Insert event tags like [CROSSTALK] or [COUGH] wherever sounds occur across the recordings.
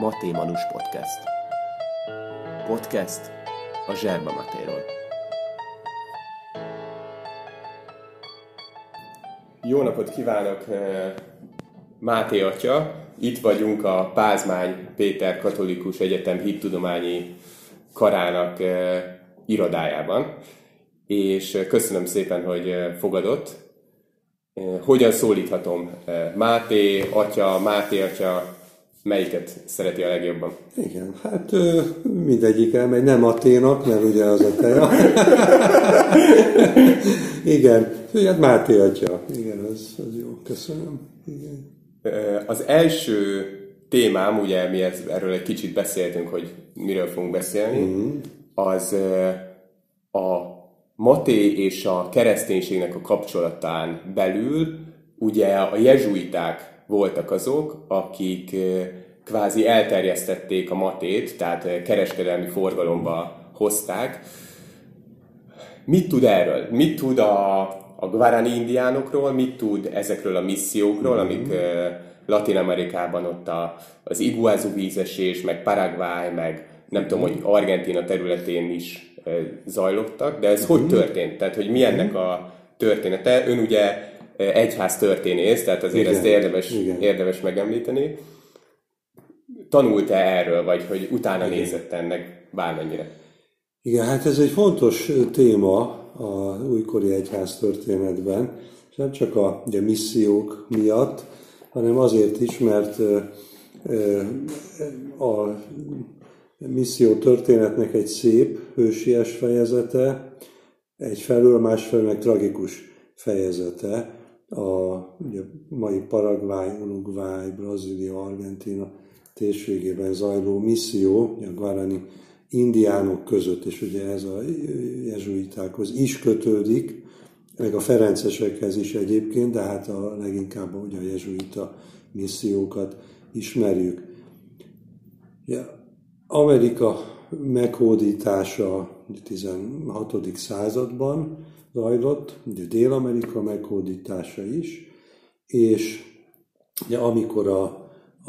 Maté Manus Podcast. Podcast a Zserba Matéról. Jó napot kívánok, eh, Máté atya! Itt vagyunk a Pázmány Péter Katolikus Egyetem Hittudományi Karának eh, irodájában, és eh, köszönöm szépen, hogy fogadott. Hogyan szólíthatom? Máté atya, Máté atya, melyiket szereti a legjobban? Igen, hát mindegyik elmegy, nem Aténak, mert ugye az a teja. [LAUGHS] Igen, hát Máté atya. Igen, az, az jó, köszönöm. Igen. Az első témám, ugye mi erről egy kicsit beszéltünk, hogy miről fogunk beszélni, mm. az a Maté és a kereszténységnek a kapcsolatán belül ugye a jezsuiták voltak azok, akik kvázi elterjesztették a matét, tehát kereskedelmi forgalomba hozták. Mit tud erről? Mit tud a, a Guarani indiánokról? Mit tud ezekről a missziókról, mm-hmm. amik Latin Amerikában ott a, az Iguazu vízesés, meg Paraguay, meg nem tudom, hogy Argentina területén is zajlottak, de ez mm-hmm. hogy történt? Tehát, hogy mi ennek a története? Ön ugye egyház történész, tehát azért igen, ezt érdemes, igen. érdemes megemlíteni. Tanult-e erről, vagy hogy utána igen. nézett ennek bármennyire? Igen, hát ez egy fontos téma a újkori egyház történetben, és nem csak a ugye, missziók miatt, hanem azért is, mert a misszió történetnek egy szép, hősies fejezete, egy felől, másfelől meg tragikus fejezete a ugye, mai Paraguay, Uruguay, Brazília, Argentina térségében zajló misszió, a Guarani indiánok között, és ugye ez a jezsuitákhoz is kötődik, meg a ferencesekhez is egyébként, de hát a leginkább ugye a jezsuita missziókat ismerjük. Ja, Amerika meghódítása a 16. században zajlott, ugye Dél-Amerika meghódítása is, és ugye amikor a,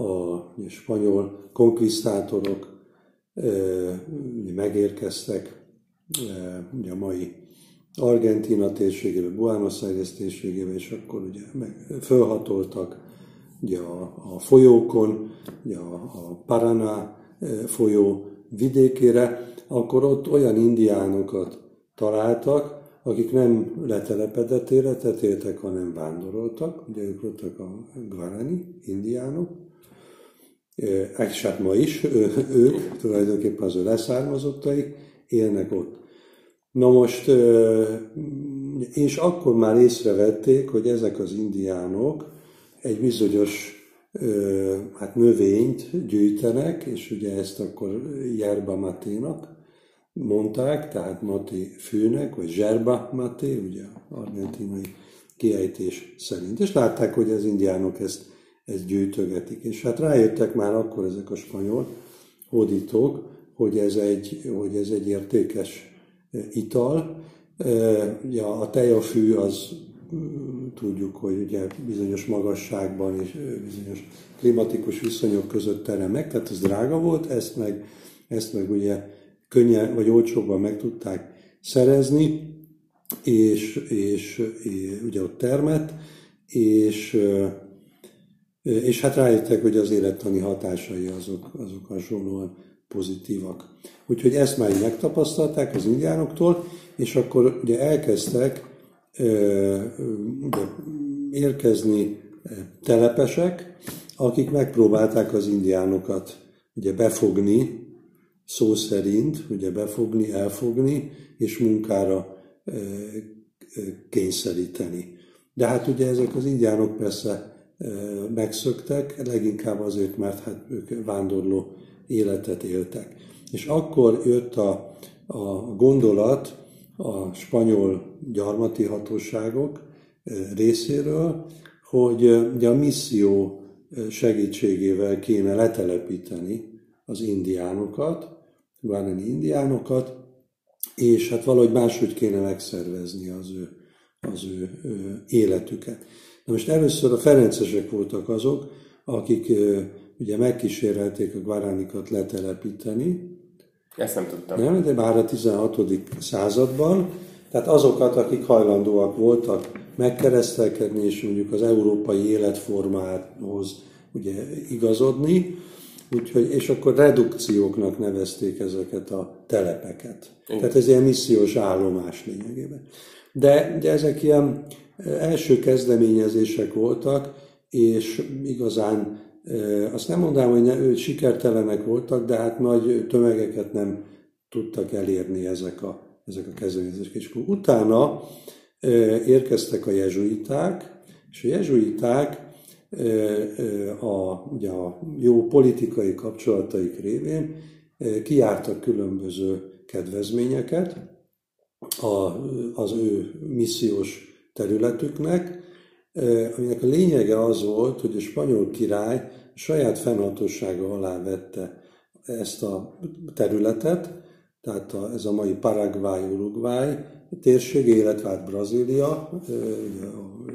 a spanyol konkvisztátorok megérkeztek ugye a mai Argentina térségébe, Buenos Aires térségébe, és akkor ugye meg fölhatoltak ugye a, a folyókon, ugye a, a Paraná folyó vidékére, akkor ott olyan indiánokat találtak, akik nem letelepedett életet éltek, hanem vándoroltak, ugye ők voltak a Guarani, indiánok, és hát ma is ők, tulajdonképpen az ő leszármazottaik élnek ott. Na most, és akkor már észrevették, hogy ezek az indiánok egy bizonyos hát növényt gyűjtenek, és ugye ezt akkor Jerba Maténak mondták, tehát Maté főnek, vagy Zserba Maté, ugye argentinai kiejtés szerint. És látták, hogy az indiánok ezt, ezt gyűjtögetik. És hát rájöttek már akkor ezek a spanyol hódítók, hogy ez egy, hogy ez egy értékes ital. Ja, a tejafű az tudjuk, hogy ugye bizonyos magasságban és bizonyos klimatikus viszonyok között terem tehát ez drága volt, ezt meg, ezt meg ugye könnyen vagy olcsóbban meg tudták szerezni, és, és, és ugye ott termett, és, és hát rájöttek, hogy az élettani hatásai azok, azok hasonlóan pozitívak. Úgyhogy ezt már megtapasztalták az indiánoktól, és akkor ugye elkezdtek ugye, érkezni telepesek, akik megpróbálták az indiánokat ugye befogni, szó szerint, ugye befogni, elfogni, és munkára kényszeríteni. De hát ugye ezek az indiánok persze megszöktek, leginkább azért, mert hát ők vándorló életet éltek. És akkor jött a, a gondolat a spanyol gyarmati hatóságok részéről, hogy ugye a misszió segítségével kéne letelepíteni az indiánokat, guarani indiánokat, és hát valahogy máshogy kéne megszervezni az ő, az ő, ő életüket. Na most először a ferencesek voltak azok, akik ugye megkísérelték a guaránikat letelepíteni, Ezt nem tudtam. nem, de már a 16. században, tehát azokat, akik hajlandóak voltak megkeresztelkedni, és mondjuk az európai életformához ugye igazodni, úgyhogy, és akkor redukcióknak nevezték ezeket a telepeket. Igen. Tehát ez ilyen missziós állomás lényegében. De ugye ezek ilyen első kezdeményezések voltak, és igazán azt nem mondanám, hogy, ne, sikertelenek voltak, de hát nagy tömegeket nem tudtak elérni ezek a, ezek a kezdeményezések. És utána érkeztek a jezsuiták, és a jezsuiták a, ugye a jó politikai kapcsolataik révén kiártak különböző kedvezményeket a, az ő missziós területüknek, aminek a lényege az volt, hogy a spanyol király saját fennhatósága alá vette ezt a területet, tehát a, ez a mai Paraguay, Uruguay térség, illetve hát Brazília, a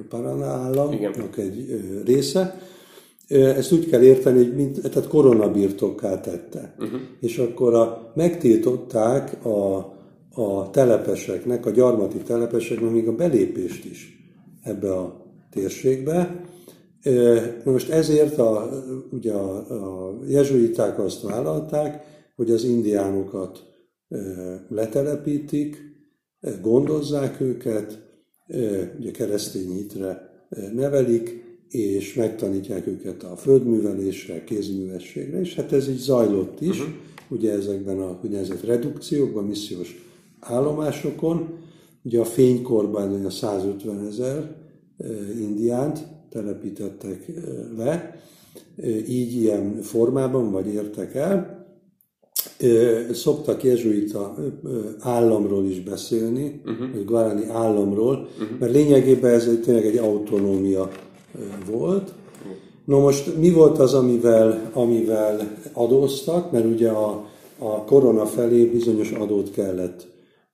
Paraná államnak egy része. Ezt úgy kell érteni, hogy mint, tehát koronabirtokká tette. Uh-huh. És akkor a, megtiltották a, a telepeseknek, a gyarmati telepeseknek még a belépést is ebbe a térségbe. Most ezért a, ugye a, a jezsuiták azt vállalták, hogy az indiánokat letelepítik, gondozzák őket, ugye keresztény hitre nevelik, és megtanítják őket a földművelésre, kézművességre, és hát ez így zajlott is, uh-huh. ugye ezekben a úgynevezett redukciókban, missziós állomásokon, ugye a fénykorban a 150 ezer indiánt telepítettek le, így ilyen formában, vagy értek el. Szoktak jezsuita államról is beszélni, uh-huh. vagy guarani államról, uh-huh. mert lényegében ez tényleg egy autonómia volt. No most mi volt az, amivel, amivel adóztak, mert ugye a, a korona felé bizonyos adót kellett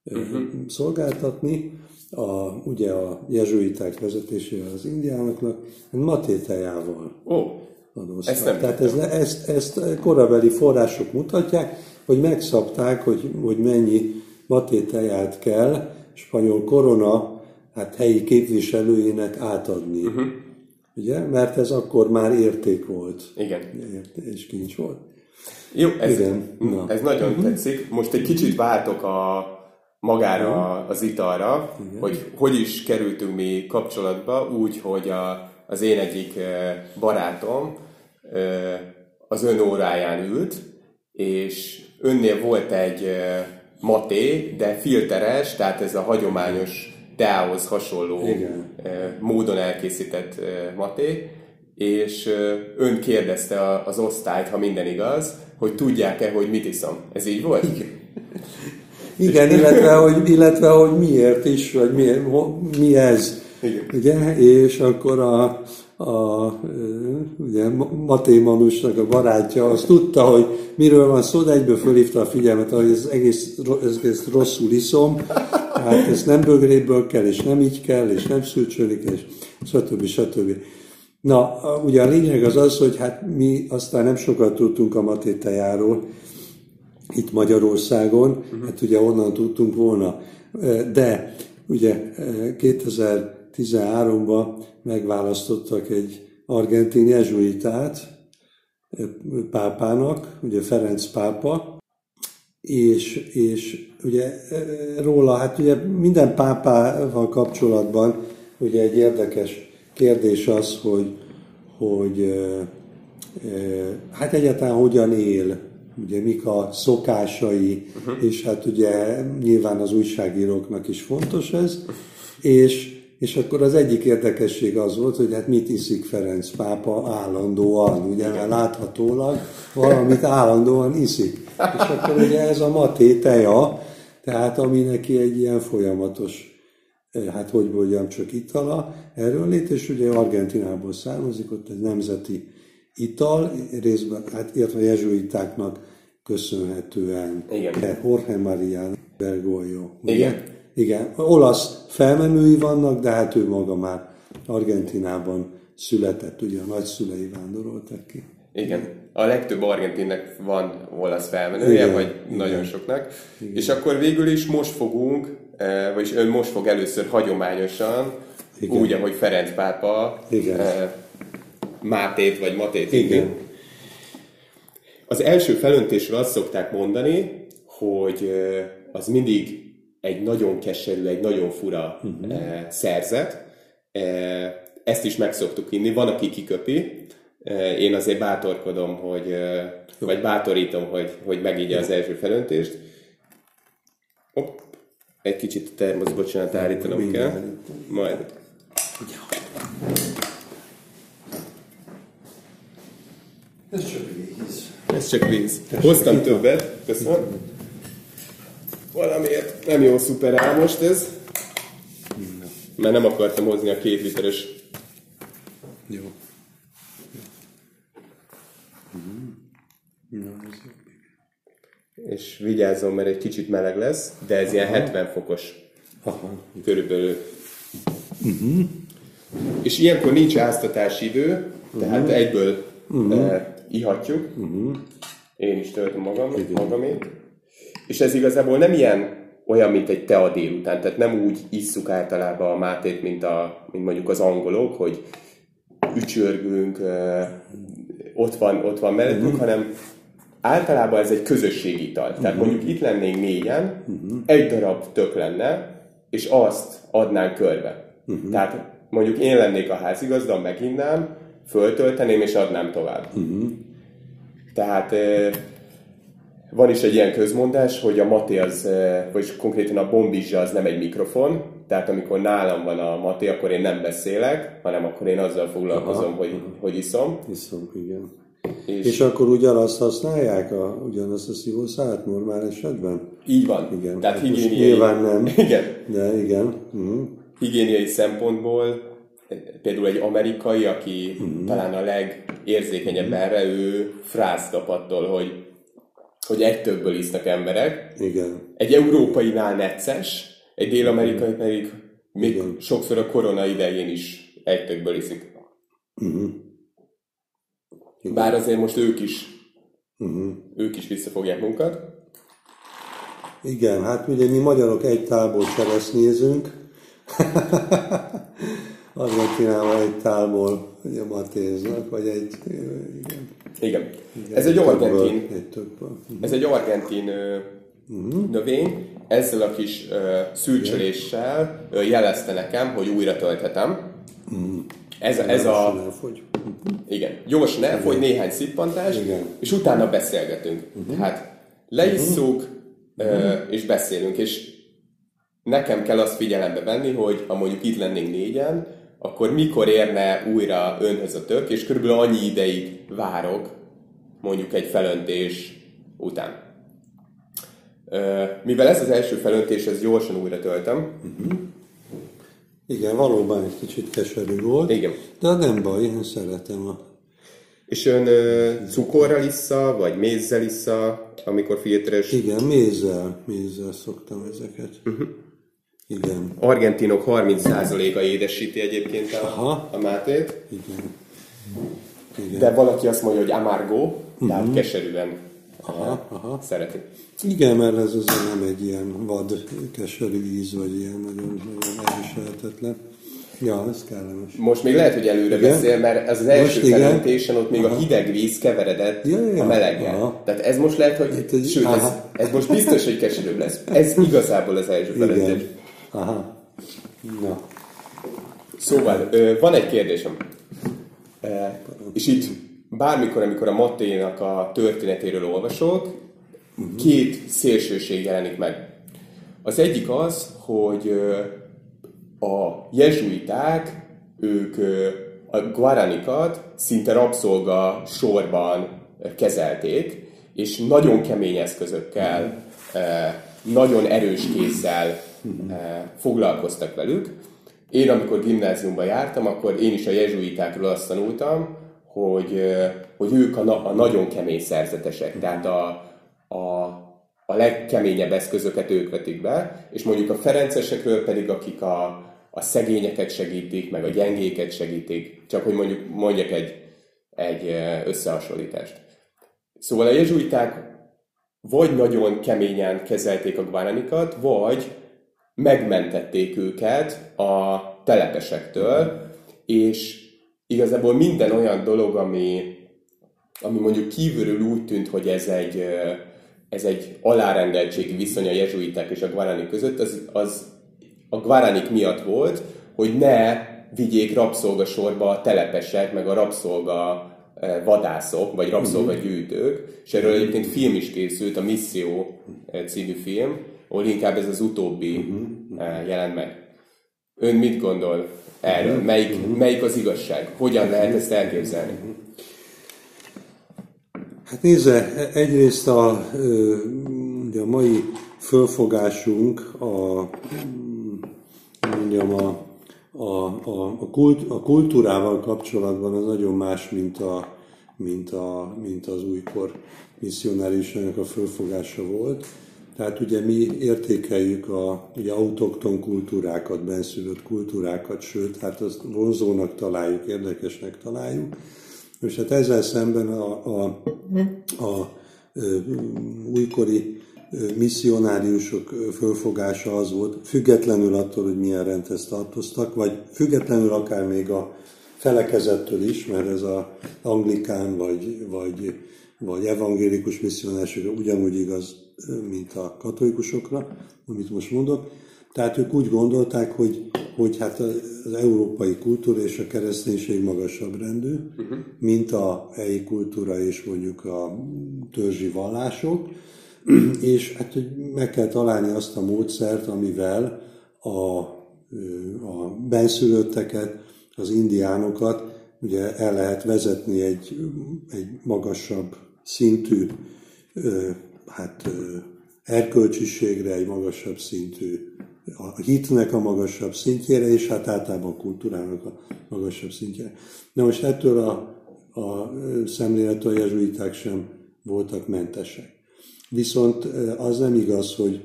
uh-huh. szolgáltatni, a, ugye a jezsuiták vezetésével az indiánoknak, matétájával oh, adóztak. Ezt nem Tehát ez, ezt, ezt korabeli források mutatják, hogy megszabták, hogy, hogy mennyi matétáját kell spanyol korona hát helyi képviselőjének átadni. Uh-huh. Ugye? Mert ez akkor már érték volt. Igen. És kincs volt. Jó, ez, Igen. Na. ez nagyon uh-huh. tetszik. Most egy kicsit váltok a magára az italra, Igen. hogy hogy is kerültünk mi kapcsolatba, úgy, hogy a, az én egyik barátom az ön óráján ült, és önnél volt egy maté, de filteres, tehát ez a hagyományos teához hasonló Igen. módon elkészített maté, és ön kérdezte az osztályt, ha minden igaz, hogy tudják-e, hogy mit iszom. Ez így volt? Igen. Igen, illetve hogy, illetve hogy miért is, vagy mi, mi ez. Igen. Ugye? És akkor a, a ugye, Maté Manusnak a barátja azt tudta, hogy miről van szó, de egyből fölhívta a figyelmet, hogy ez egész, ez egész rosszul iszom, tehát ez nem bögréből kell, és nem így kell, és nem szülcsölik, és stb. stb. Na, ugye a lényeg az az, hogy hát mi aztán nem sokat tudtunk a Maté tejáról, itt Magyarországon, uh-huh. hát ugye onnan tudtunk volna. De ugye 2013-ban megválasztottak egy argentin jezsuitát pápának, ugye Ferenc pápa, és, és ugye róla, hát ugye minden pápával kapcsolatban ugye egy érdekes kérdés az, hogy, hogy hát egyáltalán hogyan él ugye mik a szokásai, uh-huh. és hát ugye nyilván az újságíróknak is fontos ez, és, és akkor az egyik érdekesség az volt, hogy hát mit iszik Ferenc pápa állandóan, ugye, mert láthatólag valamit állandóan iszik. És akkor ugye ez a maté teja, tehát ami neki egy ilyen folyamatos hát hogy mondjam, csak itala, erről lét, és ugye Argentinából származik, ott egy nemzeti ital, részben, hát illetve a jezsuitáknak köszönhetően. Igen. Jorge Maria Bergoglio. Ugye? Igen. Igen. Olasz felmenői vannak, de hát ő maga már Argentinában született, ugye a nagyszülei vándoroltak ki. Igen. A legtöbb argentinnek van olasz felmenője, Igen, vagy igen. nagyon soknak. És akkor végül is most fogunk, eh, vagyis ön most fog először hagyományosan, Igen. úgy, ahogy Ferenc pápa Igen. eh, Mátét vagy Matét Igen. Igen. Az első felöntésről azt szokták mondani, hogy eh, az mindig egy nagyon keserű, egy nagyon fura uh-huh. szerzet. Eh, Ezt is meg szoktuk inni, van, aki kiköpi. Eh, Én azért bátorkodom, hogy, eh, vagy bátorítom, hogy, hogy megígye az első felöntést. Hopp, egy kicsit a termosz, bocsánat, állítanom Mindjárt. kell. Majd. Ez csak víz. Ez csak víz. Hoztam többet, köszönöm. Valamiért nem jó szuper áll most ez. Mert nem akartam hozni a két literes. Jó. Mhm. Na, ez jó. És vigyázzon, mert egy kicsit meleg lesz, de ez ilyen 70 fokos Aha. körülbelül. És ilyenkor nincs áztatási idő, tehát egyből eh, ihatjuk. Én is töltöm magam, magamét. És ez igazából nem ilyen olyan, mint egy tea délután, tehát nem úgy isszuk általában a mátét, mint, a, mint mondjuk az angolok, hogy ücsörgünk, ott van, ott van mellettünk, hanem általában ez egy közösségi ital. Tehát mondjuk itt lennénk négyen, egy darab tök lenne, és azt adnánk körbe. Tehát mondjuk én lennék a házigazda, meginnám, föltölteném és adnám tovább. Tehát eh, van is egy ilyen közmondás, hogy a maté az, eh, vagy konkrétan a bombizsa az nem egy mikrofon, tehát amikor nálam van a maté, akkor én nem beszélek, hanem akkor én azzal foglalkozom, hogy, hogy iszom. Viszont igen. És, És akkor ugyanazt használják, a, ugyanazt a szívószállat normál esetben? így van. Igen. Tehát Hát higiéniai, Nyilván nem, igen, de igen. Uh-huh. higiéniai szempontból eh, például egy amerikai, aki Mhm. talán a legérzékenyebb erre, ő frász kap attól, hogy, hogy egy többből isznak emberek. Igen. Egy európainál necces, egy dél-amerikai pedig még Igen. sokszor a korona idején is egy többből iszik. Uh-huh. Bár azért most ők is, Uh-huh. ők is visszafogják munkat. Igen, hát ugye mi magyarok egy tálból nézünk. [LAUGHS] Argentinában egy tálból ugye matéznak, vagy egy... Igen, Igen. Ez egy argentin, ez egy argentin ö, növény, ezzel a kis szűrcsöléssel ö, jelezte nekem, hogy újra tölthetem. Ez, ez Gyorsan a, elfogy. igen, gyorsan elfogy, néhány szippantás, Igen. és utána beszélgetünk. Tehát leisszuk, ö, és beszélünk, és nekem kell azt figyelembe venni, hogy ha mondjuk itt lennénk négyen, akkor mikor érne újra önhöz a tök, és körülbelül annyi ideig várok, mondjuk egy felöntés után. Mivel ez az első felöntés, ez gyorsan újra töltöm. Igen, valóban egy kicsit keserű volt. Igen. De nem baj, én szeretem a... És ön ö, cukorral issza, vagy mézzel issza, amikor filteres? Igen, mézzel, mézzel szoktam ezeket. Uh-huh. Igen, Argentinok 30%-a édesíti egyébként a, Aha. a mátét, igen. Igen. de valaki azt mondja, hogy amargo, tehát keserűen Aha, aha. szereti. Igen, mert ez azért nem egy ilyen vad, keserű íz, vagy ilyen nagyon, nagyon elviselhetetlen. Ja, ez kellemes. Most még lehet, hogy előre Igen. beszél, mert az az első Most ott még a hideg víz keveredett Ja, ja, ja. a meleggel. Aha. Tehát ez most lehet, hogy, egy- sőt, ez, aha. ez most biztos, hogy keserűbb lesz. Ez igazából az első felöntés. Aha. Na. Szóval, van egy kérdésem. És itt bármikor, amikor a Matténak a történetéről olvasok, két szélsőség jelenik meg. Az egyik az, hogy a jezsuiták, ők a guaranikat szinte rabszolga sorban kezelték, és nagyon kemény eszközökkel, nagyon erős kézzel foglalkoztak velük. Én, amikor gimnáziumba jártam, akkor én is a jezsuitákról azt tanultam, hogy, hogy ők a, na- a nagyon kemény szerzetesek, tehát a, a, a legkeményebb eszközöket ők vetik be, és mondjuk a ferencesekről pedig, akik a, a szegényeket segítik, meg a gyengéket segítik. Csak hogy mondjuk mondjak egy egy összehasonlítást. Szóval a jezsuiták vagy nagyon keményen kezelték a guaranikat, vagy megmentették őket a telepesektől, és igazából minden olyan dolog, ami, ami mondjuk kívülről úgy tűnt, hogy ez egy, ez egy alárendeltségi viszony a jezsuiták és a guaranik között, az, az a guaranik miatt volt, hogy ne vigyék rabszolgasorba a telepesek, meg a rabszolga vadászok, vagy rabszolgagyűjtők, és erről egyébként film is készült, a Misszió című film, ahol inkább ez az utóbbi uh-huh. jelent meg. Ön mit gondol erről? Uh-huh. Melyik, uh-huh. melyik az igazság? Hogyan lehet ezt elképzelni? Hát nézze, egyrészt a, a mai fölfogásunk a, mondjam, a, a, a, a, kult, a kultúrával kapcsolatban az nagyon más, mint, a, mint, a, mint az újkor misszionárisának a fölfogása volt. Tehát ugye mi értékeljük a ugye autokton kultúrákat, benszülött kultúrákat, sőt, hát azt vonzónak találjuk, érdekesnek találjuk. És hát ezzel szemben a, a, a, a újkori misszionáriusok fölfogása az volt, függetlenül attól, hogy milyen rendhez tartoztak, vagy függetlenül akár még a felekezettől is, mert ez a anglikán vagy, vagy, vagy evangélikus misszionáriusokra ugyanúgy igaz, mint a katolikusokra, amit most mondok. Tehát ők úgy gondolták, hogy, hogy hát az európai kultúra és a kereszténység magasabb rendű, uh-huh. mint a helyi kultúra és mondjuk a törzsi vallások, [CLEARS THROAT] és hát hogy meg kell találni azt a módszert, amivel a, a benszülötteket, az indiánokat ugye el lehet vezetni egy, egy magasabb szintű hát erkölcsiségre, egy magasabb szintű a hitnek a magasabb szintjére, és hát általában a kultúrának a magasabb szintjére. Na most ettől a, a szemlélettől a jezsuiták sem voltak mentesek. Viszont az nem igaz, hogy,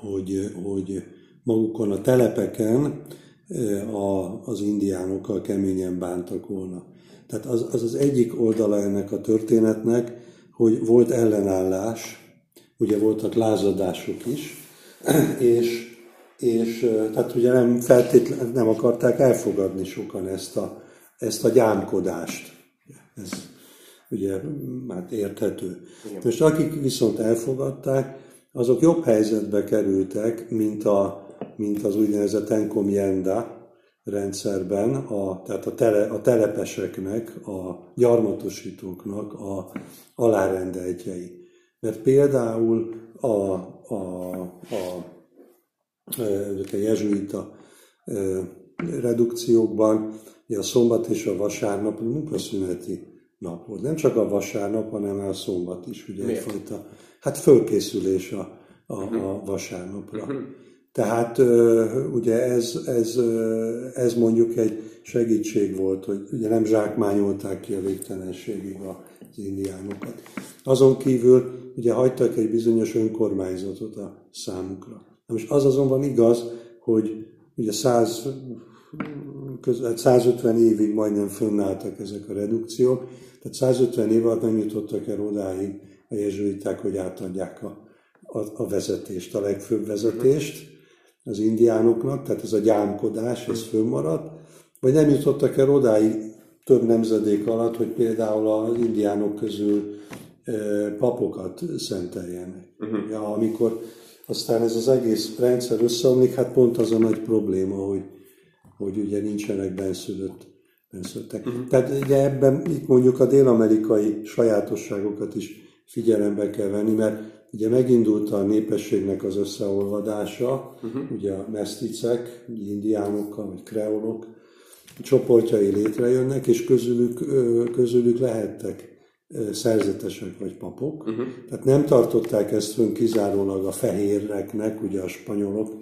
hogy, hogy magukon a telepeken a, az indiánokkal keményen bántak volna. Tehát az, az az egyik oldala ennek a történetnek, hogy volt ellenállás, ugye voltak lázadások is, [CLEARS THROAT] és, és tehát ugye nem feltétlenül nem akarták elfogadni sokan ezt a, ezt a gyámkodást. Ez, ugye már érthető. Igen. Most akik viszont elfogadták, azok jobb helyzetbe kerültek, mint, a, mint az úgynevezett encomienda rendszerben, a, tehát a, tele, a telepeseknek, a gyarmatosítóknak a alárendeltjei. Mert például a, a, a, a jezsuita redukciókban a szombat és a vasárnap munkaszüneti nap volt. Nem csak a vasárnap, hanem a szombat is, ugye Miért? egyfajta, hát fölkészülés a, a, a mhm. vasárnapra. Tehát ugye ez, ez, ez mondjuk egy segítség volt, hogy ugye nem zsákmányolták ki a végtelenségig az indiánokat. Azon kívül ugye hagytak egy bizonyos önkormányzatot a számukra. Na most az azonban igaz, hogy ugye 100, 150 évig majdnem fönnálltak ezek a redukciók, tehát 150 év alatt nem jutottak el odáig a jezsuiták, hogy átadják a, a, a vezetést, a legfőbb vezetést az indiánoknak, tehát ez a gyámkodás, ez fönnmaradt, vagy nem jutottak el odáig több nemzedék alatt, hogy például az indiánok közül papokat szenteljenek. Uh-huh. Ja, amikor aztán ez az egész rendszer összeomlik, hát pont az a nagy probléma, hogy, hogy ugye nincsenek benszülött benszülöttek. Uh-huh. Tehát ugye ebben itt mondjuk a dél-amerikai sajátosságokat is figyelembe kell venni, mert ugye megindult a népességnek az összeolvadása, uh-huh. ugye a meszticek, indiánokkal, vagy kreolok csoportjai létrejönnek, és közülük, közülük lehettek szerzetesek vagy papok. Uh-huh. Tehát nem tartották ezt fönn kizárólag a fehéreknek, ugye a spanyolok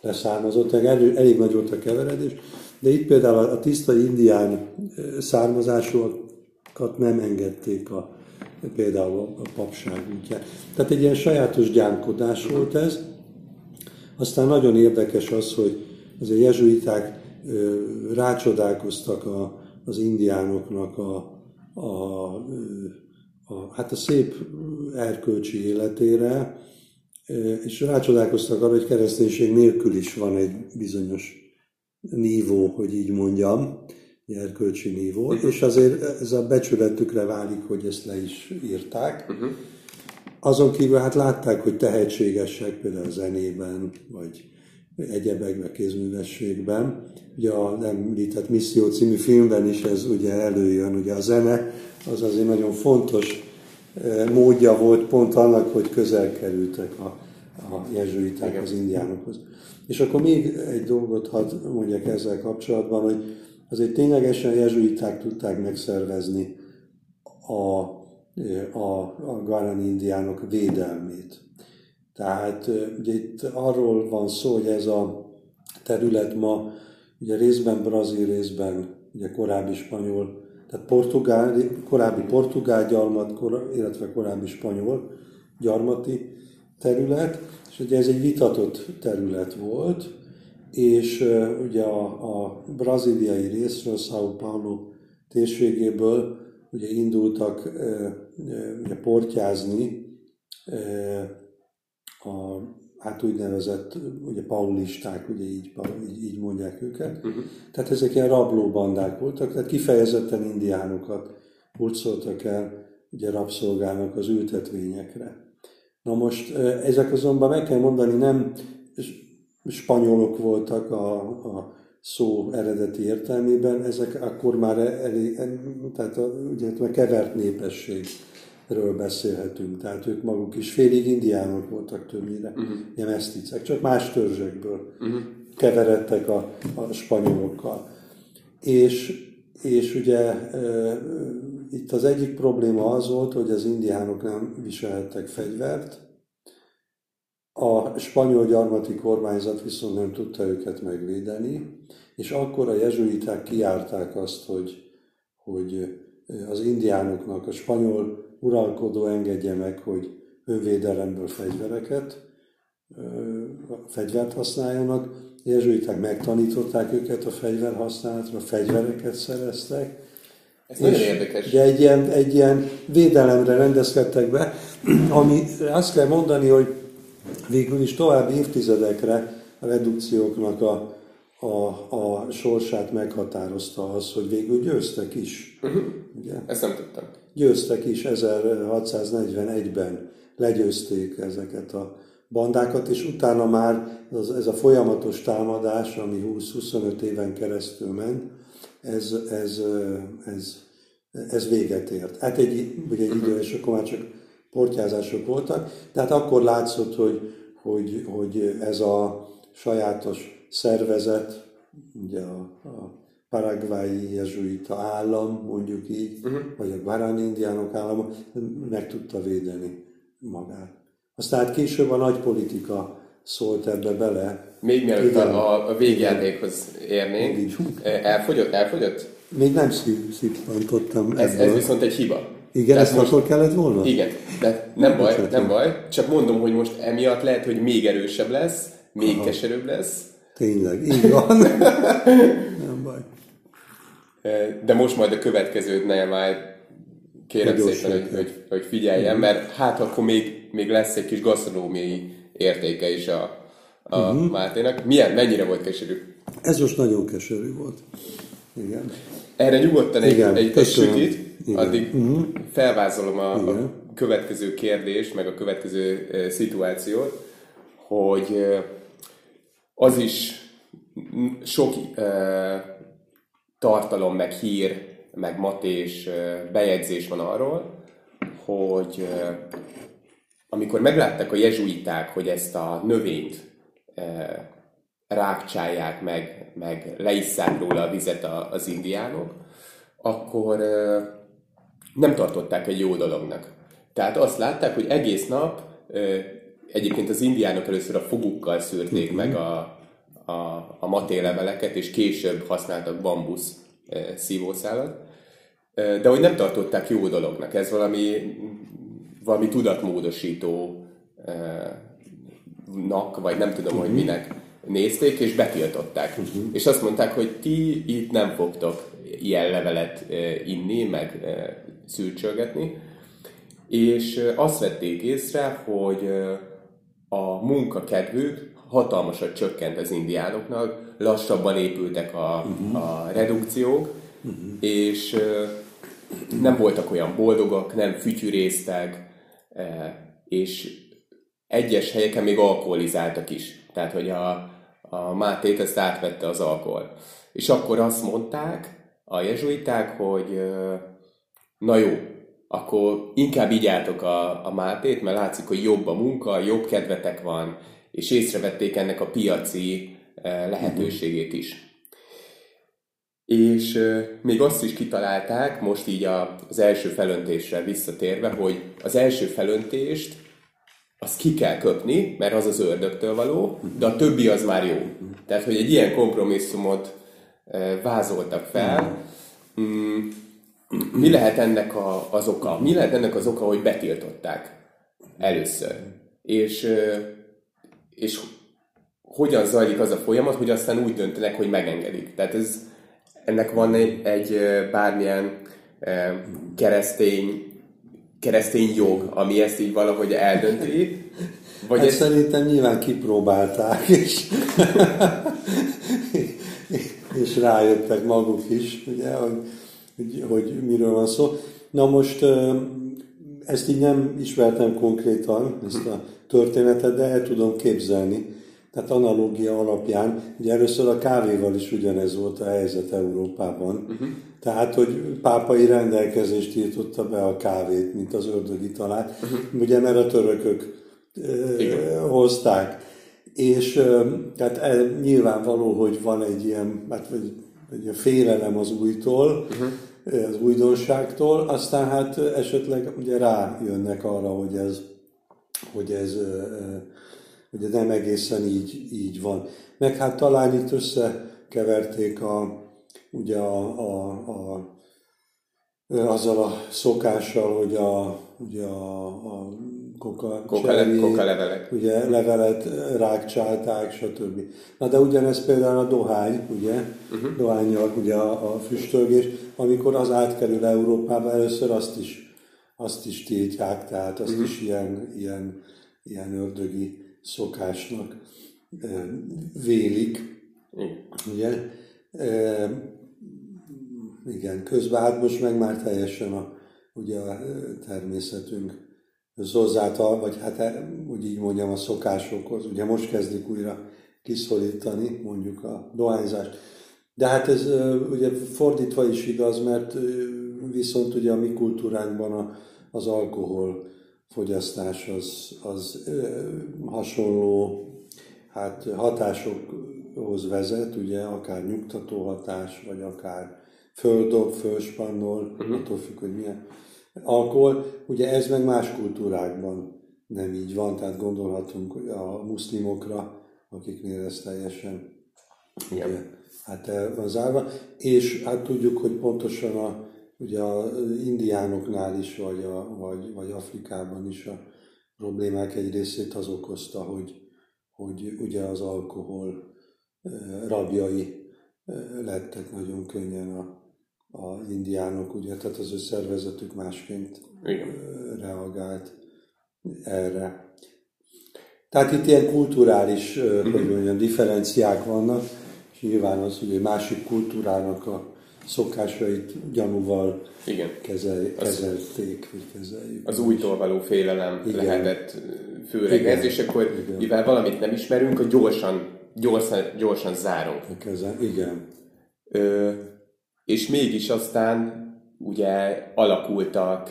leszármazottak, elég, elég nagy volt a keveredés, de itt például a tiszta indián származásúakat nem engedték a, például a papság útján. Tehát egy ilyen sajátos gyámkodás volt ez. Aztán nagyon érdekes az, hogy az a jezsuiták rácsodálkoztak a, az indiánoknak a, a, a, hát a szép erkölcsi életére, és rácsodálkoztak arra, hogy kereszténység nélkül is van egy bizonyos nívó, hogy így mondjam, erkölcsi nívó, uh-huh. és azért ez a becsületükre válik, hogy ezt le is írták. Uh-huh. Azon kívül hát látták, hogy tehetségesek például a zenében, vagy egyebekben, kézművességben. Ugye a említett Misszió című filmben is ez ugye előjön, ugye a zene az azért nagyon fontos eh, módja volt pont annak, hogy közel kerültek a, a jezsuiták az indiánokhoz. És akkor még egy dolgot hadd mondjak ezzel kapcsolatban, hogy azért ténylegesen jezsuiták tudták megszervezni a, a, a Garan indiánok védelmét. Tehát ugye itt arról van szó, hogy ez a terület ma ugye részben brazil, részben ugye korábbi spanyol, tehát portugál, korábbi portugál gyarmat, illetve korábbi spanyol gyarmati terület, és ugye ez egy vitatott terület volt, és ugye a, a braziliai részről, São Paulo térségéből ugye indultak ugye portyázni a hát úgynevezett ugye paulisták, ugye így, így, így mondják őket. Uh-huh. Tehát ezek ilyen rablóbandák voltak, tehát kifejezetten indiánokat hurcoltak el ugye rabszolgának az ültetvényekre. Na most ezek azonban meg kell mondani, nem spanyolok voltak a, a szó eredeti értelmében, ezek akkor már elég, tehát a, ugye a kevert népességről beszélhetünk, tehát ők maguk is félig indiánok voltak többnyire, uh-huh. ilyen meszticek, csak más törzsekből uh-huh. keveredtek a, a spanyolokkal. És, és ugye e, itt az egyik probléma az volt, hogy az indiánok nem viselhettek fegyvert, a spanyol gyarmati kormányzat viszont nem tudta őket megvédeni, és akkor a jezsuiták kiárták azt, hogy, hogy az indiánoknak a spanyol uralkodó engedje meg, hogy önvédelemből fegyvereket, fegyvert használjanak. A jezsuiták megtanították őket a fegyverhasználatra, fegyvereket szereztek. Ez nagyon érdekes. Ugye egy ilyen, egy ilyen védelemre rendezkedtek be, ami azt kell mondani, hogy végül is további évtizedekre a redukcióknak a, a, a sorsát meghatározta az, hogy végül győztek is. Uh-huh. Ugye? Ezt nem tudtam. Győztek is 1641-ben, legyőzték ezeket a bandákat, és utána már az, ez a folyamatos támadás, ami 20-25 éven keresztül ment, ez, ez, ez, ez véget ért. Hát egy, ugye egy idő, és akkor már csak portyázások voltak, tehát akkor látszott, hogy, hogy, hogy ez a sajátos szervezet, ugye a, a paraguayi jezsuita állam, mondjuk így, uh-huh. vagy a Guarani indiánok állama, meg tudta védeni magát. Aztán hát később a nagy politika szólt ebbe bele. Még mielőtt a, a végjátékhoz érnénk, elfogyott, elfogyott? Még nem szippantottam. Ez, ez viszont egy hiba. Igen, ezt most, akkor kellett volna? Igen, de nem baj, nem baj. Csak mondom, hogy most emiatt lehet, hogy még erősebb lesz, még Aha. keserűbb lesz. Tényleg, így van. [LAUGHS] nem baj. De most majd a következőt már kérem hogy szépen, hogy, hogy, hogy figyeljen, mert hát akkor még, még lesz egy kis gasztronómiai értéke is a, a uh-huh. Máténak. Milyen, mennyire volt keserű? Ez most nagyon keserű volt. Igen. Erre nyugodtan egy, Igen, egy, egy sütit, igen. addig uh-huh. felvázolom a, a következő kérdést, meg a következő uh, szituációt, hogy uh, az is sok uh, tartalom, meg hír, meg matés uh, bejegyzés van arról, hogy uh, amikor meglátták a jezsuiták, hogy ezt a növényt uh, rákcsálják meg, meg leisszák róla a vizet az indiánok, akkor nem tartották egy jó dolognak. Tehát azt látták, hogy egész nap egyébként az indiánok először a fogukkal szűrték meg a, a, a matéleveleket, és később használtak bambusz szívószálat, de hogy nem tartották jó dolognak. Ez valami, valami tudatmódosító nak, vagy nem tudom, uh-huh. hogy minek nézték, és betiltották. Uh-huh. És azt mondták, hogy ti itt nem fogtok ilyen levelet inni, meg szülcsölgetni, és azt vették észre, hogy a munkakedvük hatalmasat csökkent az indiánoknak, lassabban épültek a, uh-huh. a redukciók, uh-huh. és nem voltak olyan boldogak, nem fütyűrésztek, és egyes helyeken még alkoholizáltak is. Tehát, hogy a, a Mátét ezt átvette az alkohol. És akkor azt mondták a jezsuiták, hogy na jó, akkor inkább így álltok a, a Mátét, mert látszik, hogy jobb a munka, jobb kedvetek van, és észrevették ennek a piaci lehetőségét is. És még azt is kitalálták, most így az első felöntésre visszatérve, hogy az első felöntést azt ki kell köpni, mert az az ördögtől való, de a többi az már jó. Tehát, hogy egy ilyen kompromisszumot vázoltak fel. Mi lehet ennek a, az oka? Mi lehet ennek az oka, hogy betiltották először? És, és hogyan zajlik az a folyamat, hogy aztán úgy döntenek, hogy megengedik. Tehát ez, ennek van egy, egy bármilyen keresztény keresztény jog, ami ezt így valahogy eldönti? Vagy hát ezt... szerintem nyilván kipróbálták, és, [LAUGHS] és rájöttek maguk is, ugye, hogy, hogy, hogy miről van szó. Na most ezt így nem ismertem konkrétan, ezt a történetet, de el tudom képzelni. Tehát analógia alapján, ugye először a kávéval is ugyanez volt a helyzet Európában. Uh-huh. Tehát, hogy pápai rendelkezést írtotta be a kávét, mint az ördögi talát, uh-huh. ugye mert a törökök uh, hozták. És tehát e, nyilvánvaló, hogy van egy ilyen, hát vagy, egy félelem az újtól, uh-huh. az újdonságtól, aztán hát esetleg ugye rájönnek arra, hogy ez, hogy ez ugye nem egészen így, így van. Meg hát talán itt összekeverték a, ugye a, a, a, azzal a szokással, hogy a, ugye a, a koka, koka, cseré, koka levelek. Ugye levelet rákcsálták, stb. Na de ugyanez például a dohány, ugye, uh-huh. dohányjal ugye a, a füstölgés, amikor az átkerül Európába, először azt is, azt is tiltják, tehát azt uh-huh. is ilyen, ilyen, ilyen ördögi szokásnak vélik. Ugye? Igen, közben hát most meg már teljesen a, ugye a természetünk hozzáltal, vagy hát úgy így mondjam a szokásokhoz. Ugye most kezdik újra kiszorítani mondjuk a dohányzást. De hát ez ugye fordítva is igaz, mert viszont ugye a mi kultúránkban a, az alkohol fogyasztás az, az hasonló hát hatásokhoz vezet, ugye akár nyugtató hatás, vagy akár földob, fölspannol, uh-huh. attól függ, hogy milyen alkohol. Ugye ez meg más kultúrákban nem így van, tehát gondolhatunk a muszlimokra, akiknél ez teljesen Igen. Ugye, hát el van zárva, és hát tudjuk, hogy pontosan a ugye az indiánoknál is, vagy, a, vagy, vagy Afrikában is a problémák egy részét az okozta, hogy, hogy ugye az alkohol rabjai lettek nagyon könnyen a, az indiánok, ugye, tehát az ő szervezetük másként Igen. reagált erre. Tehát itt ilyen kulturális, hogy mhm. mondjam, differenciák vannak, és nyilván az, hogy egy másik kultúrának a szokásait gyanúval Igen. Kezel, kezelték, vagy kezeljük. Az újtól való félelem Igen. lehetett főleg ez, és akkor Igen. mivel valamit nem ismerünk, hogy gyorsan, gyorsan, gyorsan zárunk. Igen. Ö, és mégis aztán ugye alakultak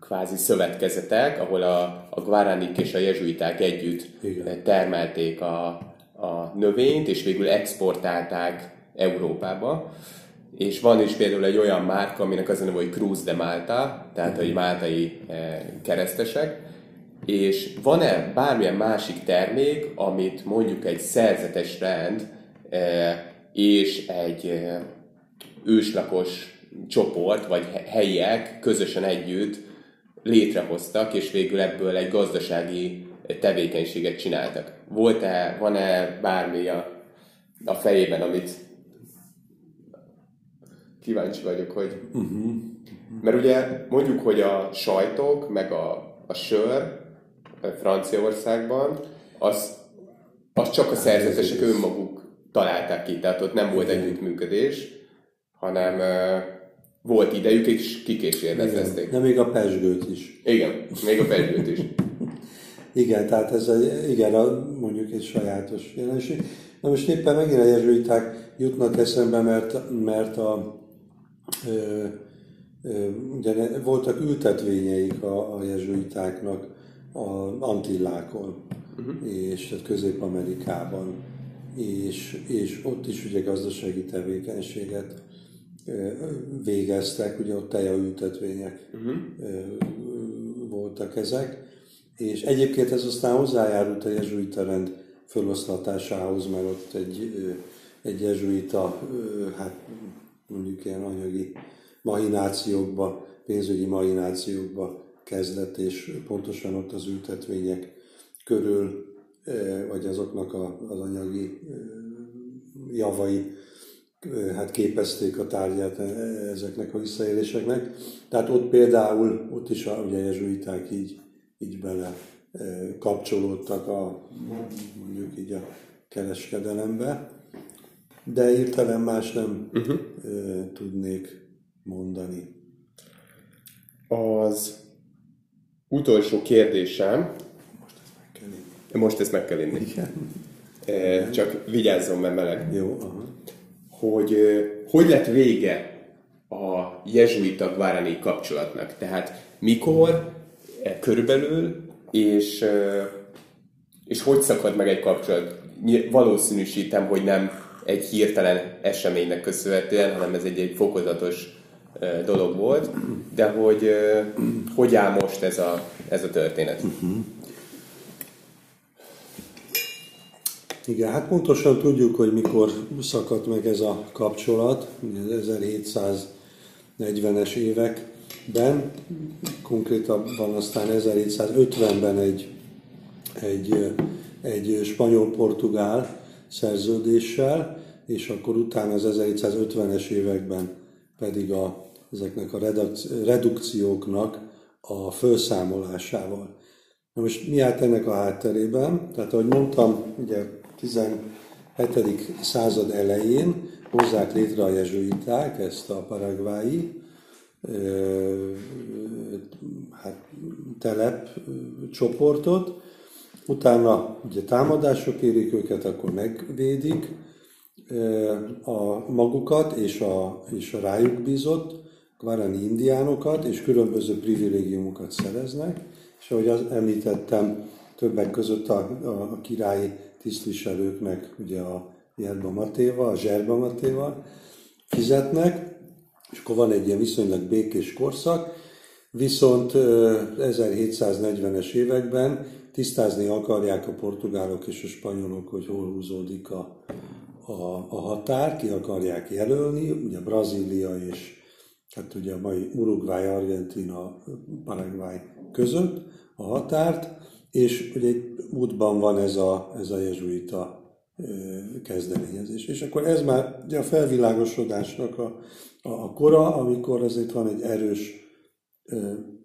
kvázi szövetkezetek, ahol a, a guaranik és a jezsuiták együtt Igen. termelték a, a növényt, és végül exportálták Európába. És van is például egy olyan márka, aminek az a neve, hogy Cruz de Malta, tehát egy máltai keresztesek, és van-e bármilyen másik termék, amit mondjuk egy szerzetes rend és egy őslakos csoport, vagy helyiek közösen együtt létrehoztak, és végül ebből egy gazdasági tevékenységet csináltak. Volt-e, van-e bármi a, a fejében, amit kíváncsi vagyok, hogy... Uh-huh. Mert ugye mondjuk, hogy a sajtok, meg a, a sör Franciaországban, az, az csak a szerzetesek önmaguk találták ki, tehát ott nem volt együttműködés, hanem volt idejük, és kikísérletezték. De még a pesgőt is. Igen, még a pesgőt is. [LAUGHS] igen, tehát ez egy, igen, a, mondjuk egy sajátos jelenség. Na most éppen megint a jezsuiták jutnak eszembe, mert, mert a, ö, ö, ugye voltak ültetvényeik a, a jezsuitáknak a Antillákon, uh-huh. és tehát Közép-Amerikában, és, és ott is ugye gazdasági tevékenységet végeztek, ugye ott tejaültetvények uh-huh. voltak ezek, és egyébként ez aztán hozzájárult a jezsuita rend feloszlatásához, mert ott egy, egy jezsuita, hát mondjuk ilyen anyagi mahinációkba, pénzügyi mahinációkba kezdett, és pontosan ott az ültetvények körül, vagy azoknak az anyagi javai hát képezték a tárgyát ezeknek a visszaéléseknek. Tehát ott például, ott is a, ugye jezsuiták így, így bele kapcsolódtak a, mondjuk így a kereskedelembe, de hirtelen más nem uh-huh. tudnék mondani. Az utolsó kérdésem, most ezt meg kell inni. Most ezt meg kell inni. Igen. Csak vigyázzon, mert meleg. Jó, aha hogy hogy lett vége a jezsuita guarani kapcsolatnak. Tehát mikor, e, körülbelül, és, és hogy szakad meg egy kapcsolat. Valószínűsítem, hogy nem egy hirtelen eseménynek köszönhetően, hanem ez egy, egy fokozatos dolog volt, de hogy hogy áll most ez a, ez a történet? Uh-huh. Igen, hát pontosan tudjuk, hogy mikor szakadt meg ez a kapcsolat, az 1740-es években, konkrétabban aztán 1750-ben egy, egy, egy spanyol-portugál szerződéssel, és akkor utána az 1750-es években pedig a, ezeknek a redukcióknak a felszámolásával. Na most mi állt ennek a hátterében? Tehát ahogy mondtam, ugye 17. század elején hozzák létre a jezsuiták ezt a paragvái hát, telep csoportot, utána ugye támadások érik őket, akkor megvédik a magukat és a, és a rájuk bízott guarani indiánokat, és különböző privilégiumokat szereznek, és ahogy az említettem, többek között a, a, a királyi tisztviselőknek ugye a Jerba Matéval, a Zserba Matéval fizetnek, és akkor van egy ilyen viszonylag békés korszak, viszont 1740-es években tisztázni akarják a portugálok és a spanyolok, hogy hol húzódik a, a, a határ, ki akarják jelölni, ugye Brazília és hát ugye a mai Uruguay, Argentina, Paraguay között a határt, és ugye egy útban van ez a, ez a jezsuita kezdeményezés. És akkor ez már ugye a felvilágosodásnak a, a, a kora, amikor azért van egy erős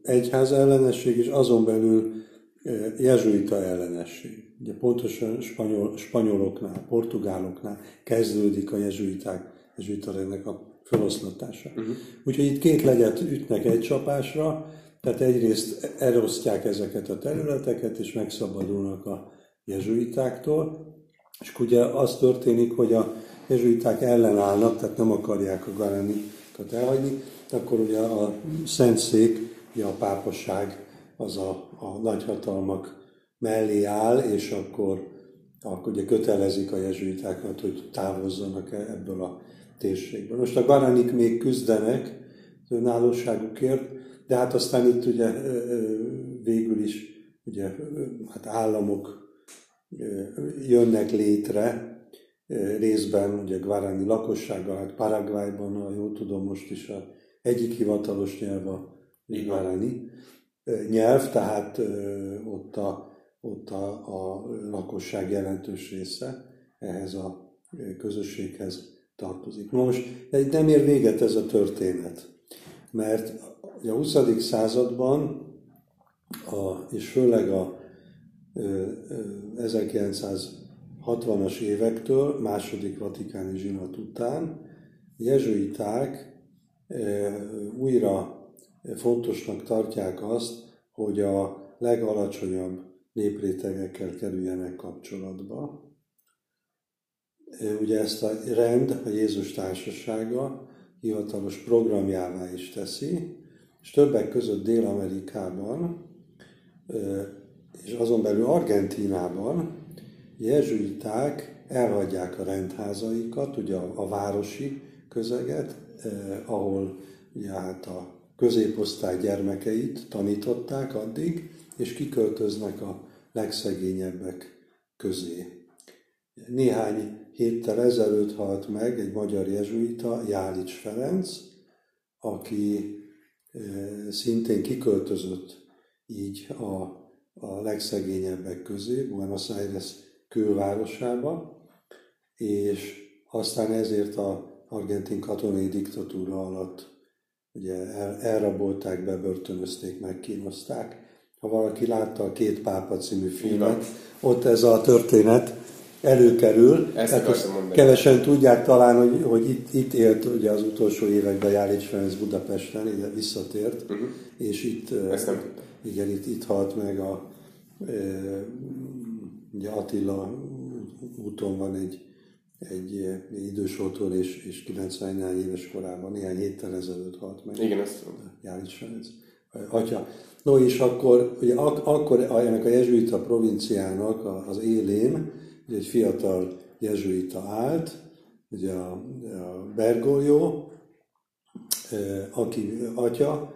egyház ellenesség, és azon belül jezsuita ellenesség. Ugye pontosan spanyol, spanyoloknál, portugáloknál kezdődik a jezsuiták, jezsuita a feloszlatása. Uh-huh. Úgyhogy itt két legyet ütnek egy csapásra, tehát egyrészt elosztják ezeket a területeket, és megszabadulnak a jezsuitáktól, és ugye az történik, hogy a jezsuiták ellenállnak, tehát nem akarják a garanikat elhagyni, akkor ugye a Szentszék, ugye a pápaság az a, a nagyhatalmak mellé áll, és akkor, akkor ugye kötelezik a jezsuitákat, hogy távozzanak ebből a térségből. Most a garanik még küzdenek önállóságukért, de hát aztán itt ugye végül is ugye, hát államok jönnek létre, részben ugye Guarani lakossággal, hát Paraguayban, ha jól tudom, most is a egyik hivatalos nyelv a Guarani nyelv, tehát ott a, ott a, a lakosság jelentős része ehhez a közösséghez tartozik. Most nem ér véget ez a történet, mert a 20. században, a, és főleg a 1960-as évektől, második vatikáni zsinat után, jezsuiták újra fontosnak tartják azt, hogy a legalacsonyabb néprétegekkel kerüljenek kapcsolatba. Ugye ezt a rend, a Jézus társasága hivatalos programjává is teszi, és többek között Dél-Amerikában, és azon belül Argentínában jezsuiták elhagyják a rendházaikat, ugye a, városi közeget, eh, ahol ugye hát a középosztály gyermekeit tanították addig, és kiköltöznek a legszegényebbek közé. Néhány héttel ezelőtt halt meg egy magyar jezsuita, Jálics Ferenc, aki szintén kiköltözött így a, a legszegényebbek közé, Buenos Aires külvárosába, és aztán ezért a argentin katonai diktatúra alatt ugye el, elrabolták, bebörtönözték, megkínozták. Ha valaki látta a Két Pápa című filmet, ott ez a történet előkerül. Ezt akartam mondani. Kevesen tudják talán, hogy, hogy itt, itt élt ugye az utolsó években Jálics Ferenc Budapesten, ide visszatért, uh-huh. és itt, Ezt nem igen, itt, itt halt meg a ugye Attila úton van egy, egy, idős otthon, és, és 90 éves korában, néhány héttel ezelőtt halt meg. Igen, ezt tudom. János Ferenc atya. No és akkor, ugye ak- akkor ennek a jezsuita provinciának az élén egy fiatal jezsuita állt, ugye a, a Bergoglio, aki atya,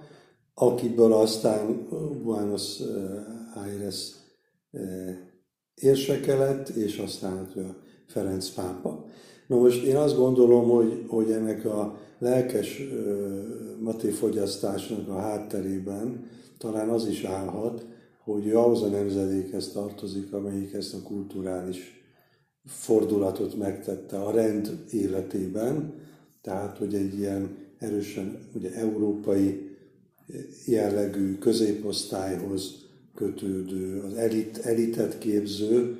akiből aztán Buenos Aires érseke lett, és aztán hát a Ferenc pápa. Na most én azt gondolom, hogy, hogy ennek a lelkes maté fogyasztásnak a hátterében talán az is állhat, hogy ő ahhoz a nemzedékhez tartozik, amelyik ezt a kulturális fordulatot megtette a rend életében, tehát hogy egy ilyen erősen ugye, európai jellegű középosztályhoz kötődő, az elit, elitet képző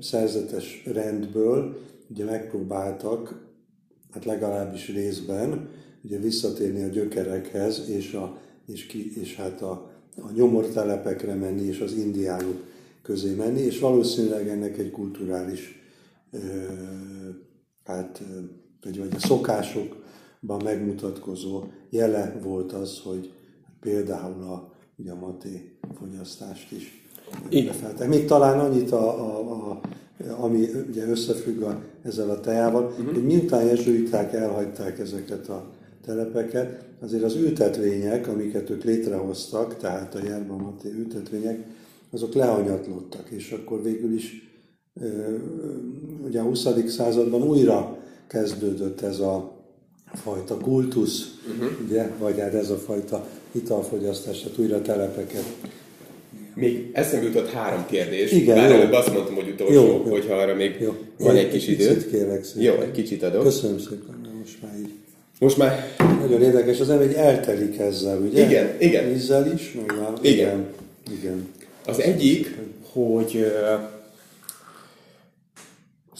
szerzetes rendből ugye megpróbáltak, hát legalábbis részben, ugye visszatérni a gyökerekhez, és, a, és, ki, és hát a, a nyomortelepekre menni, és az indiánok közé menni, és valószínűleg ennek egy kulturális, hát, vagy, vagy a szokásokban megmutatkozó jele volt az, hogy például a, ugye a maté fogyasztást is befeltek. Még talán annyit, a, a, a, ami ugye összefügg a, ezzel a tejával, uh-huh. hogy miután jezsuiták elhagyták ezeket a telepeket, azért az ültetvények, amiket ők létrehoztak, tehát a Jerba Maté ültetvények, azok lehanyatlottak, és akkor végül is ugye a 20. században újra kezdődött ez a fajta kultusz, uh-huh. ugye, vagy hát ez a fajta italfogyasztás, tehát újra telepeket. Még eszembe jutott három kérdés. Igen, Bár jó. előbb azt mondtam, hogy utolsó, Jó, jó. hogyha arra még Jó. van egy kis idő. kérlek szépen. Jó, egy kicsit adok. Köszönöm szépen, most már így. Most már Nagyon érdekes, az nem egy eltelik ezzel, ugye? Igen, igen. Vízzel is, meg a... Igen. Igen. igen. Az egyik, hogy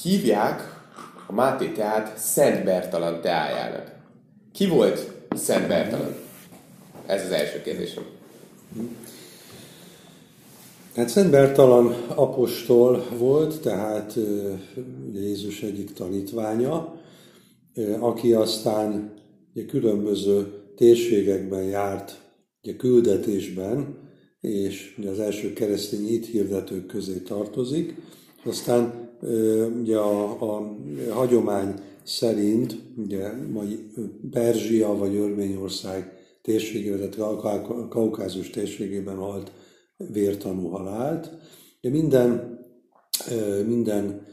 hívják a Máté teát Szent Bertalan teájának. Ki volt Szent Bertalan? Ez az első kérdésem. Hát Szent Bertalan apostol volt, tehát Jézus egyik tanítványa, aki aztán ugye, különböző térségekben járt ugye, küldetésben, és ugye az első keresztény itt hirdetők közé tartozik. Aztán ugye a, a hagyomány szerint ugye mai Perzsia vagy Örményország térségében, tehát a Kaukázus térségében halt vértanú halált. De minden, minden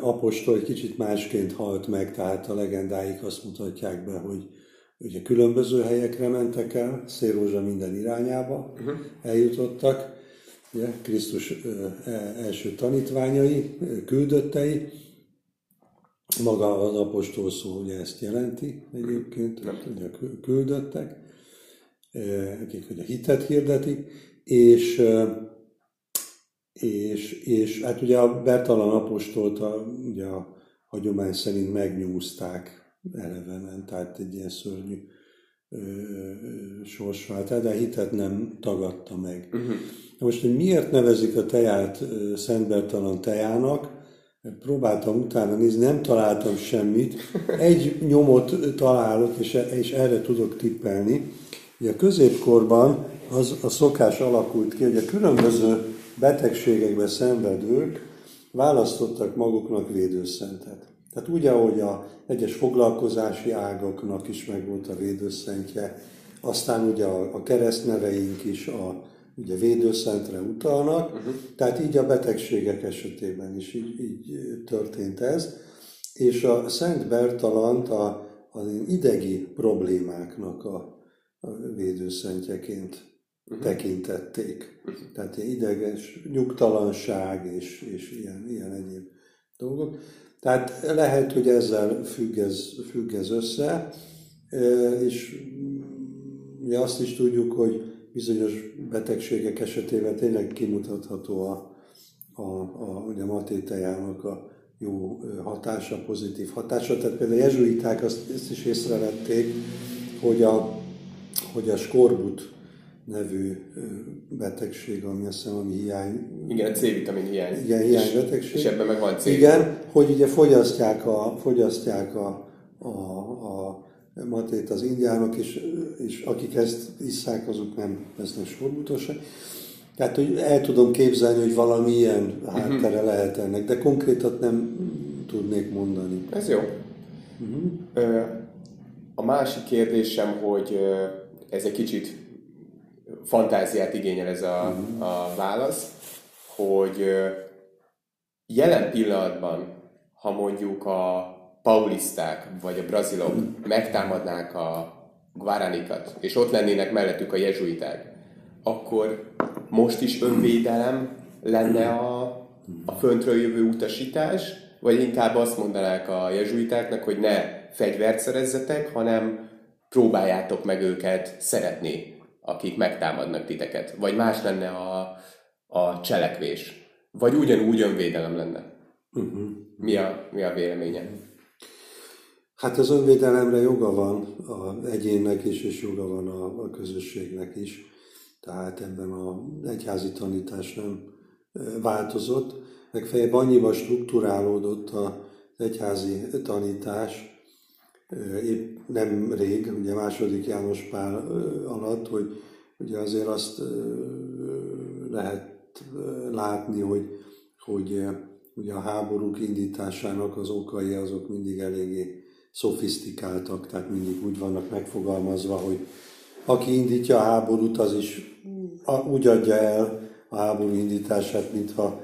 apostol egy kicsit másként halt meg, tehát a legendáik azt mutatják be, hogy ugye különböző helyekre mentek el, Szélrózsa minden irányába uh-huh. eljutottak, ugye, Krisztus e- első tanítványai, küldöttei, maga az apostol szó ugye ezt jelenti egyébként, nem. ugye küldöttek, akik ugye hitet hirdetik, és, és, és hát ugye a Bertalan apostolt a, ugye a hagyomány szerint megnyúzták elevenen, tehát egy ilyen szörnyű sors vált el, de a hitet nem tagadta meg. Uh-huh. Most, hogy miért nevezik a teját Szentbertalan tejának, próbáltam utána nézni, nem találtam semmit. Egy nyomot találok, és, és erre tudok tippelni. Ugye a középkorban az a szokás alakult ki, hogy a különböző betegségekben szenvedők választottak maguknak védőszentet. Tehát úgy, ahogy a egyes foglalkozási ágaknak is megvolt a védőszentje, aztán ugye a, a keresztneveink is a ugye védőszentre utalnak, uh-huh. tehát így a betegségek esetében is így, így történt ez, és a Szent Bertalant a, az idegi problémáknak a, a védőszentjeként uh-huh. tekintették. Uh-huh. Tehát ideges nyugtalanság és, és ilyen, ilyen egyéb dolgok. Tehát lehet, hogy ezzel függ ez, függ ez össze, és mi azt is tudjuk, hogy bizonyos betegségek esetében tényleg kimutatható a, a, a, ugye a matétejának a jó hatása, pozitív hatása. Tehát például a jezsuiták azt, ezt is észrevették, hogy a, hogy a skorbut nevű betegség, ami azt hiszem, ami hiány... Igen, a C-vitamin hiány. Igen, hiány betegség. És ebben meg van C. Igen, hogy ugye fogyasztják a, fogyasztják a, a, a matét az indiánok, és, és akik ezt isszák, azok nem lesznek sorbutosak. Tehát, hogy el tudom képzelni, hogy valami ilyen háttere uh-huh. lehet ennek, de konkrétat nem tudnék mondani. Ez jó. Uh-huh. A másik kérdésem, hogy ez egy kicsit fantáziát igényel ez a, uh-huh. a válasz, hogy jelen pillanatban, ha mondjuk a paulisták vagy a brazilok megtámadnák a guaranikat, és ott lennének mellettük a jezsuiták, akkor most is önvédelem lenne a, a föntről jövő utasítás, vagy inkább azt mondanák a jezsuitáknak, hogy ne fegyvert szerezzetek, hanem próbáljátok meg őket szeretni, akik megtámadnak titeket. Vagy más lenne a, a cselekvés. Vagy ugyanúgy önvédelem lenne. Uh-huh. Mi, a, mi a véleménye? Hát az önvédelemre joga van az egyénnek is, és joga van a, a közösségnek is. Tehát ebben az egyházi tanítás nem változott. Legfeljebb annyiba strukturálódott az egyházi tanítás, épp nem rég, ugye második János Pál alatt, hogy ugye azért azt lehet látni, hogy, hogy ugye a háborúk indításának az okai azok mindig eléggé szofisztikáltak, tehát mindig úgy vannak megfogalmazva, hogy aki indítja a háborút, az is úgy adja el a háború indítását, mintha,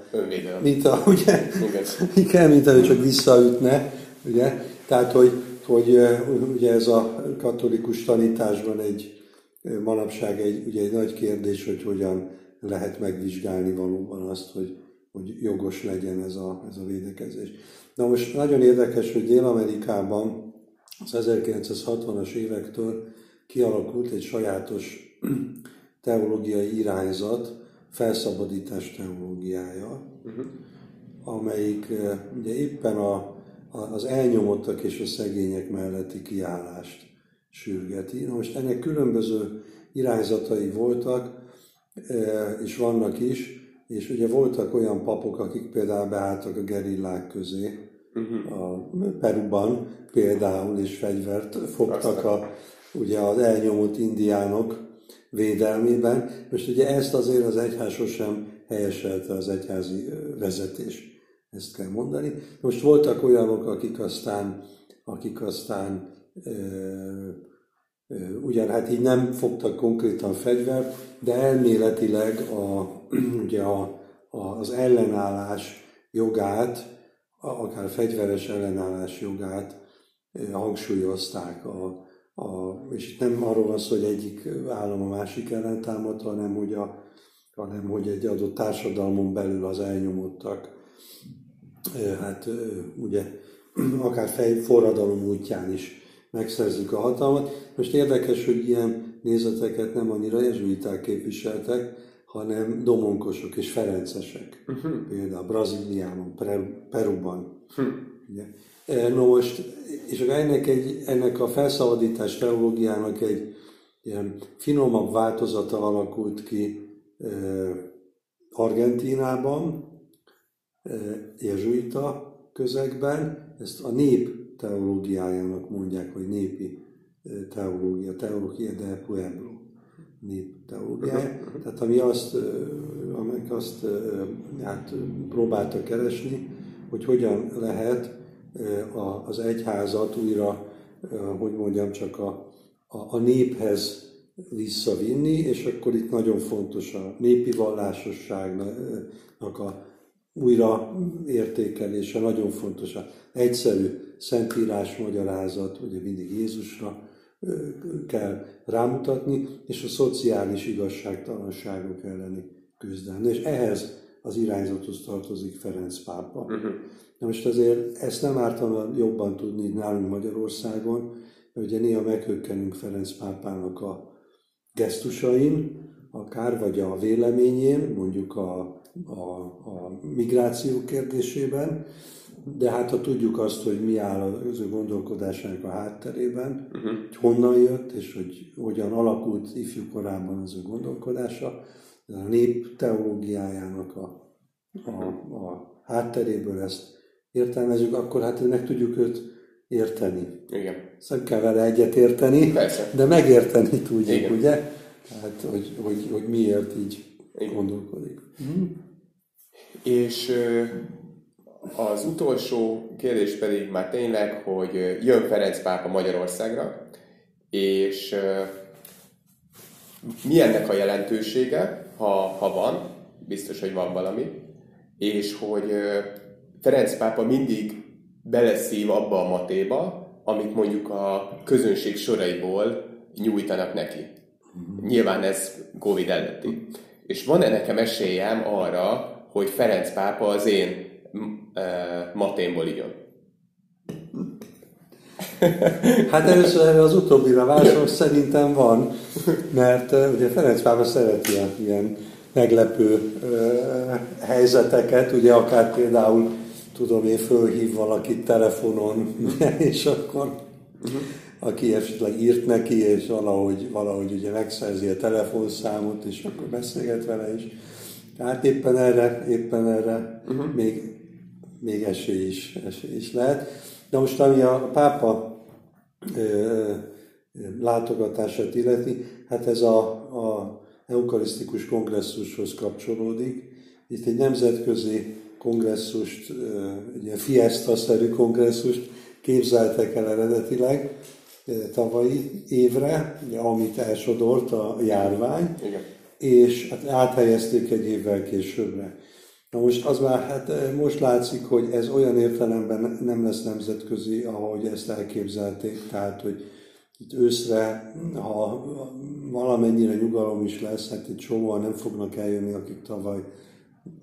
mintha ugye, [LAUGHS] igen, mintha ő csak visszaütne, ugye, tehát, hogy, hogy ugye ez a katolikus tanításban egy manapság egy, ugye egy nagy kérdés, hogy hogyan lehet megvizsgálni valóban azt, hogy, hogy jogos legyen ez a, ez a védekezés. Na most nagyon érdekes, hogy Dél-Amerikában az 1960-as évektől kialakult egy sajátos [CLEARS THROAT] teológiai irányzat, felszabadítás teológiája, uh-huh. amelyik eh, ugye éppen a, az elnyomottak és a szegények melletti kiállást sürgeti. Na most ennek különböző irányzatai voltak, eh, és vannak is, és ugye voltak olyan papok, akik például beálltak a gerillák közé, uh-huh. a Peruban például, és fegyvert fogtak a, ugye az elnyomott indiánok védelmében. Most ugye ezt azért az egyház sosem helyeselte az egyházi vezetés, ezt kell mondani. Most voltak olyanok, akik aztán, akik aztán e, e, ugyan hát így nem fogtak konkrétan fegyvert, de elméletileg a, [CLEARS THROAT] ugye a, a, az ellenállás jogát akár fegyveres ellenállás jogát hangsúlyozták. A, a, és itt nem arról van szó, hogy egyik állam a másik ellen támad, hanem hogy, a, hanem hogy egy adott társadalmon belül az elnyomottak, hát ugye [CLEARS THROAT] akár fejforradalom útján is megszerzik a hatalmat. Most érdekes, hogy ilyen nézeteket nem annyira jezsuiták képviseltek, hanem domonkosok és ferencesek. Uh-huh. Például Brazíliában, Peruban. Uh-huh. Ugye? No most, és ennek, egy, ennek a felszabadítás teológiának egy ilyen finomabb változata alakult ki Argentínában, jezsuita közegben, ezt a nép teológiájának mondják, vagy népi teológia, teológia de pueblo nép teológiája. Tehát ami azt, amelyik azt hát, próbálta keresni, hogy hogyan lehet az egyházat újra, hogy mondjam, csak a, a, a néphez visszavinni, és akkor itt nagyon fontos a népi vallásosságnak a újra értékelése, nagyon fontos a egyszerű szentírás magyarázat, ugye mindig Jézusra kell rámutatni, és a szociális igazságtalanságok elleni küzdelem. És ehhez az irányzathoz tartozik Ferenc pápa. Uh-huh. Na most azért ezt nem ártana jobban tudni nálunk Magyarországon, mert ugye néha meghökkenünk Ferenc pápának a gesztusain, akár vagy a véleményén, mondjuk a, a, a migráció kérdésében, de hát ha tudjuk azt, hogy mi áll az ő gondolkodásának a hátterében, uh-huh. hogy honnan jött, és hogy hogyan alakult ifjú korában az ő gondolkodása, a nép teológiájának a, a, a hátteréből ezt értelmezzük, akkor hát meg tudjuk őt érteni. Igen. Szóval kell vele egyet érteni, Persze. de megérteni tudjuk, Igen. ugye? Hát, hogy, hogy, hogy miért így gondolkodik. Mm. És az utolsó kérdés pedig már tényleg, hogy jön Ferenc pápa Magyarországra, és mi ennek a jelentősége, ha, ha van, biztos, hogy van valami, és hogy Ferenc pápa mindig beleszív abba a matéba, amit mondjuk a közönség soraiból nyújtanak neki. Nyilván ez Covid előtti. És van-e nekem esélyem arra, hogy Ferenc pápa az én maténból jön? [LAUGHS] Hát először erre az utóbbira válaszol szerintem van, mert ugye Ferenc pápa szereti ilyen, meglepő uh, helyzeteket, ugye akár például tudom én, fölhív valakit telefonon, [LAUGHS] és akkor uh-huh. Aki esetleg írt neki, és valahogy, valahogy ugye megszerzi a telefonszámot, és akkor beszélget vele is. Tehát éppen erre, éppen erre uh-huh. még, még esély is, esély is lehet. De most ami a pápa ö, látogatását illeti, hát ez a, a eukarisztikus kongresszushoz kapcsolódik. Itt egy nemzetközi kongresszust, egy ilyen fiesta-szerű kongresszust képzeltek el eredetileg tavalyi évre, amit elsodort a járvány, Igen. és hát áthelyezték egy évvel későbbre. Na most az már, hát most látszik, hogy ez olyan értelemben nem lesz nemzetközi, ahogy ezt elképzelték, tehát, hogy itt őszre, ha valamennyire nyugalom is lesz, hát itt sokan nem fognak eljönni, akik tavaly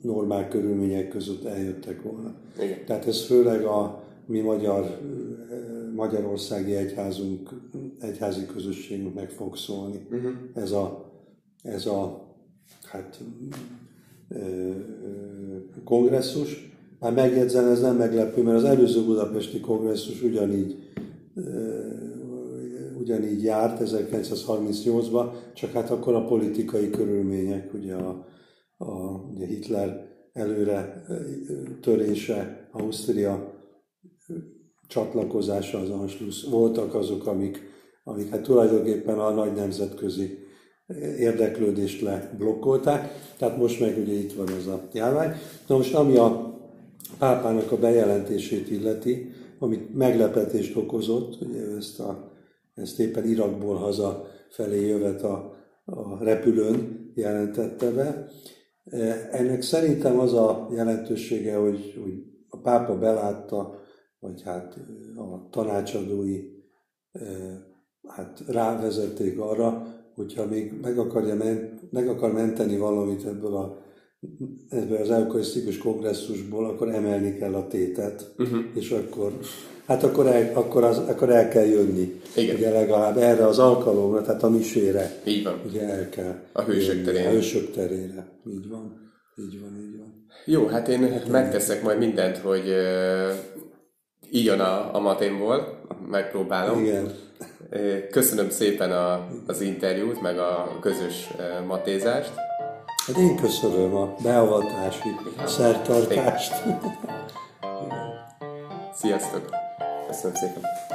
normál körülmények között eljöttek volna. Igen. Tehát ez főleg a mi magyar, magyarországi egyházunk, egyházi közösségünknek fog szólni. Uh-huh. Ez a, ez a hát, kongresszus. Már megjegyzem, ez nem meglepő, mert az előző budapesti kongresszus ugyanígy, ugyanígy járt 1938-ban, csak hát akkor a politikai körülmények, ugye a, a ugye Hitler előre törése, Ausztria csatlakozása az Anschluss voltak azok, amik, amik hát tulajdonképpen a nagy nemzetközi érdeklődést leblokkolták. Tehát most meg ugye itt van ez a járvány. Na most ami a pápának a bejelentését illeti, amit meglepetést okozott, ugye ezt, a, ezt éppen Irakból haza felé jövet a, a repülőn jelentette be, ennek szerintem az a jelentősége, hogy, hogy a pápa belátta, vagy hát a tanácsadói hát rávezették arra, hogyha még meg, akarja ment, meg akar menteni valamit ebből a ebből az eukarisztikus kongresszusból, akkor emelni kell a tétet, uh-huh. és akkor hát akkor el, akkor, az, akkor el kell jönni. Igen. Ugye legalább erre az alkalomra, tehát a misére. Így van. Ugye el kell. A hősök terére. A hősök terére. Így van. Így van, így van. Jó, hát én megteszek majd mindent, hogy ígyon a, a matémból, megpróbálom. Igen. Köszönöm szépen a, az interjút, meg a közös matézást. Hát én köszönöm a beavatási szertartást. Sziasztok! Köszönöm szépen!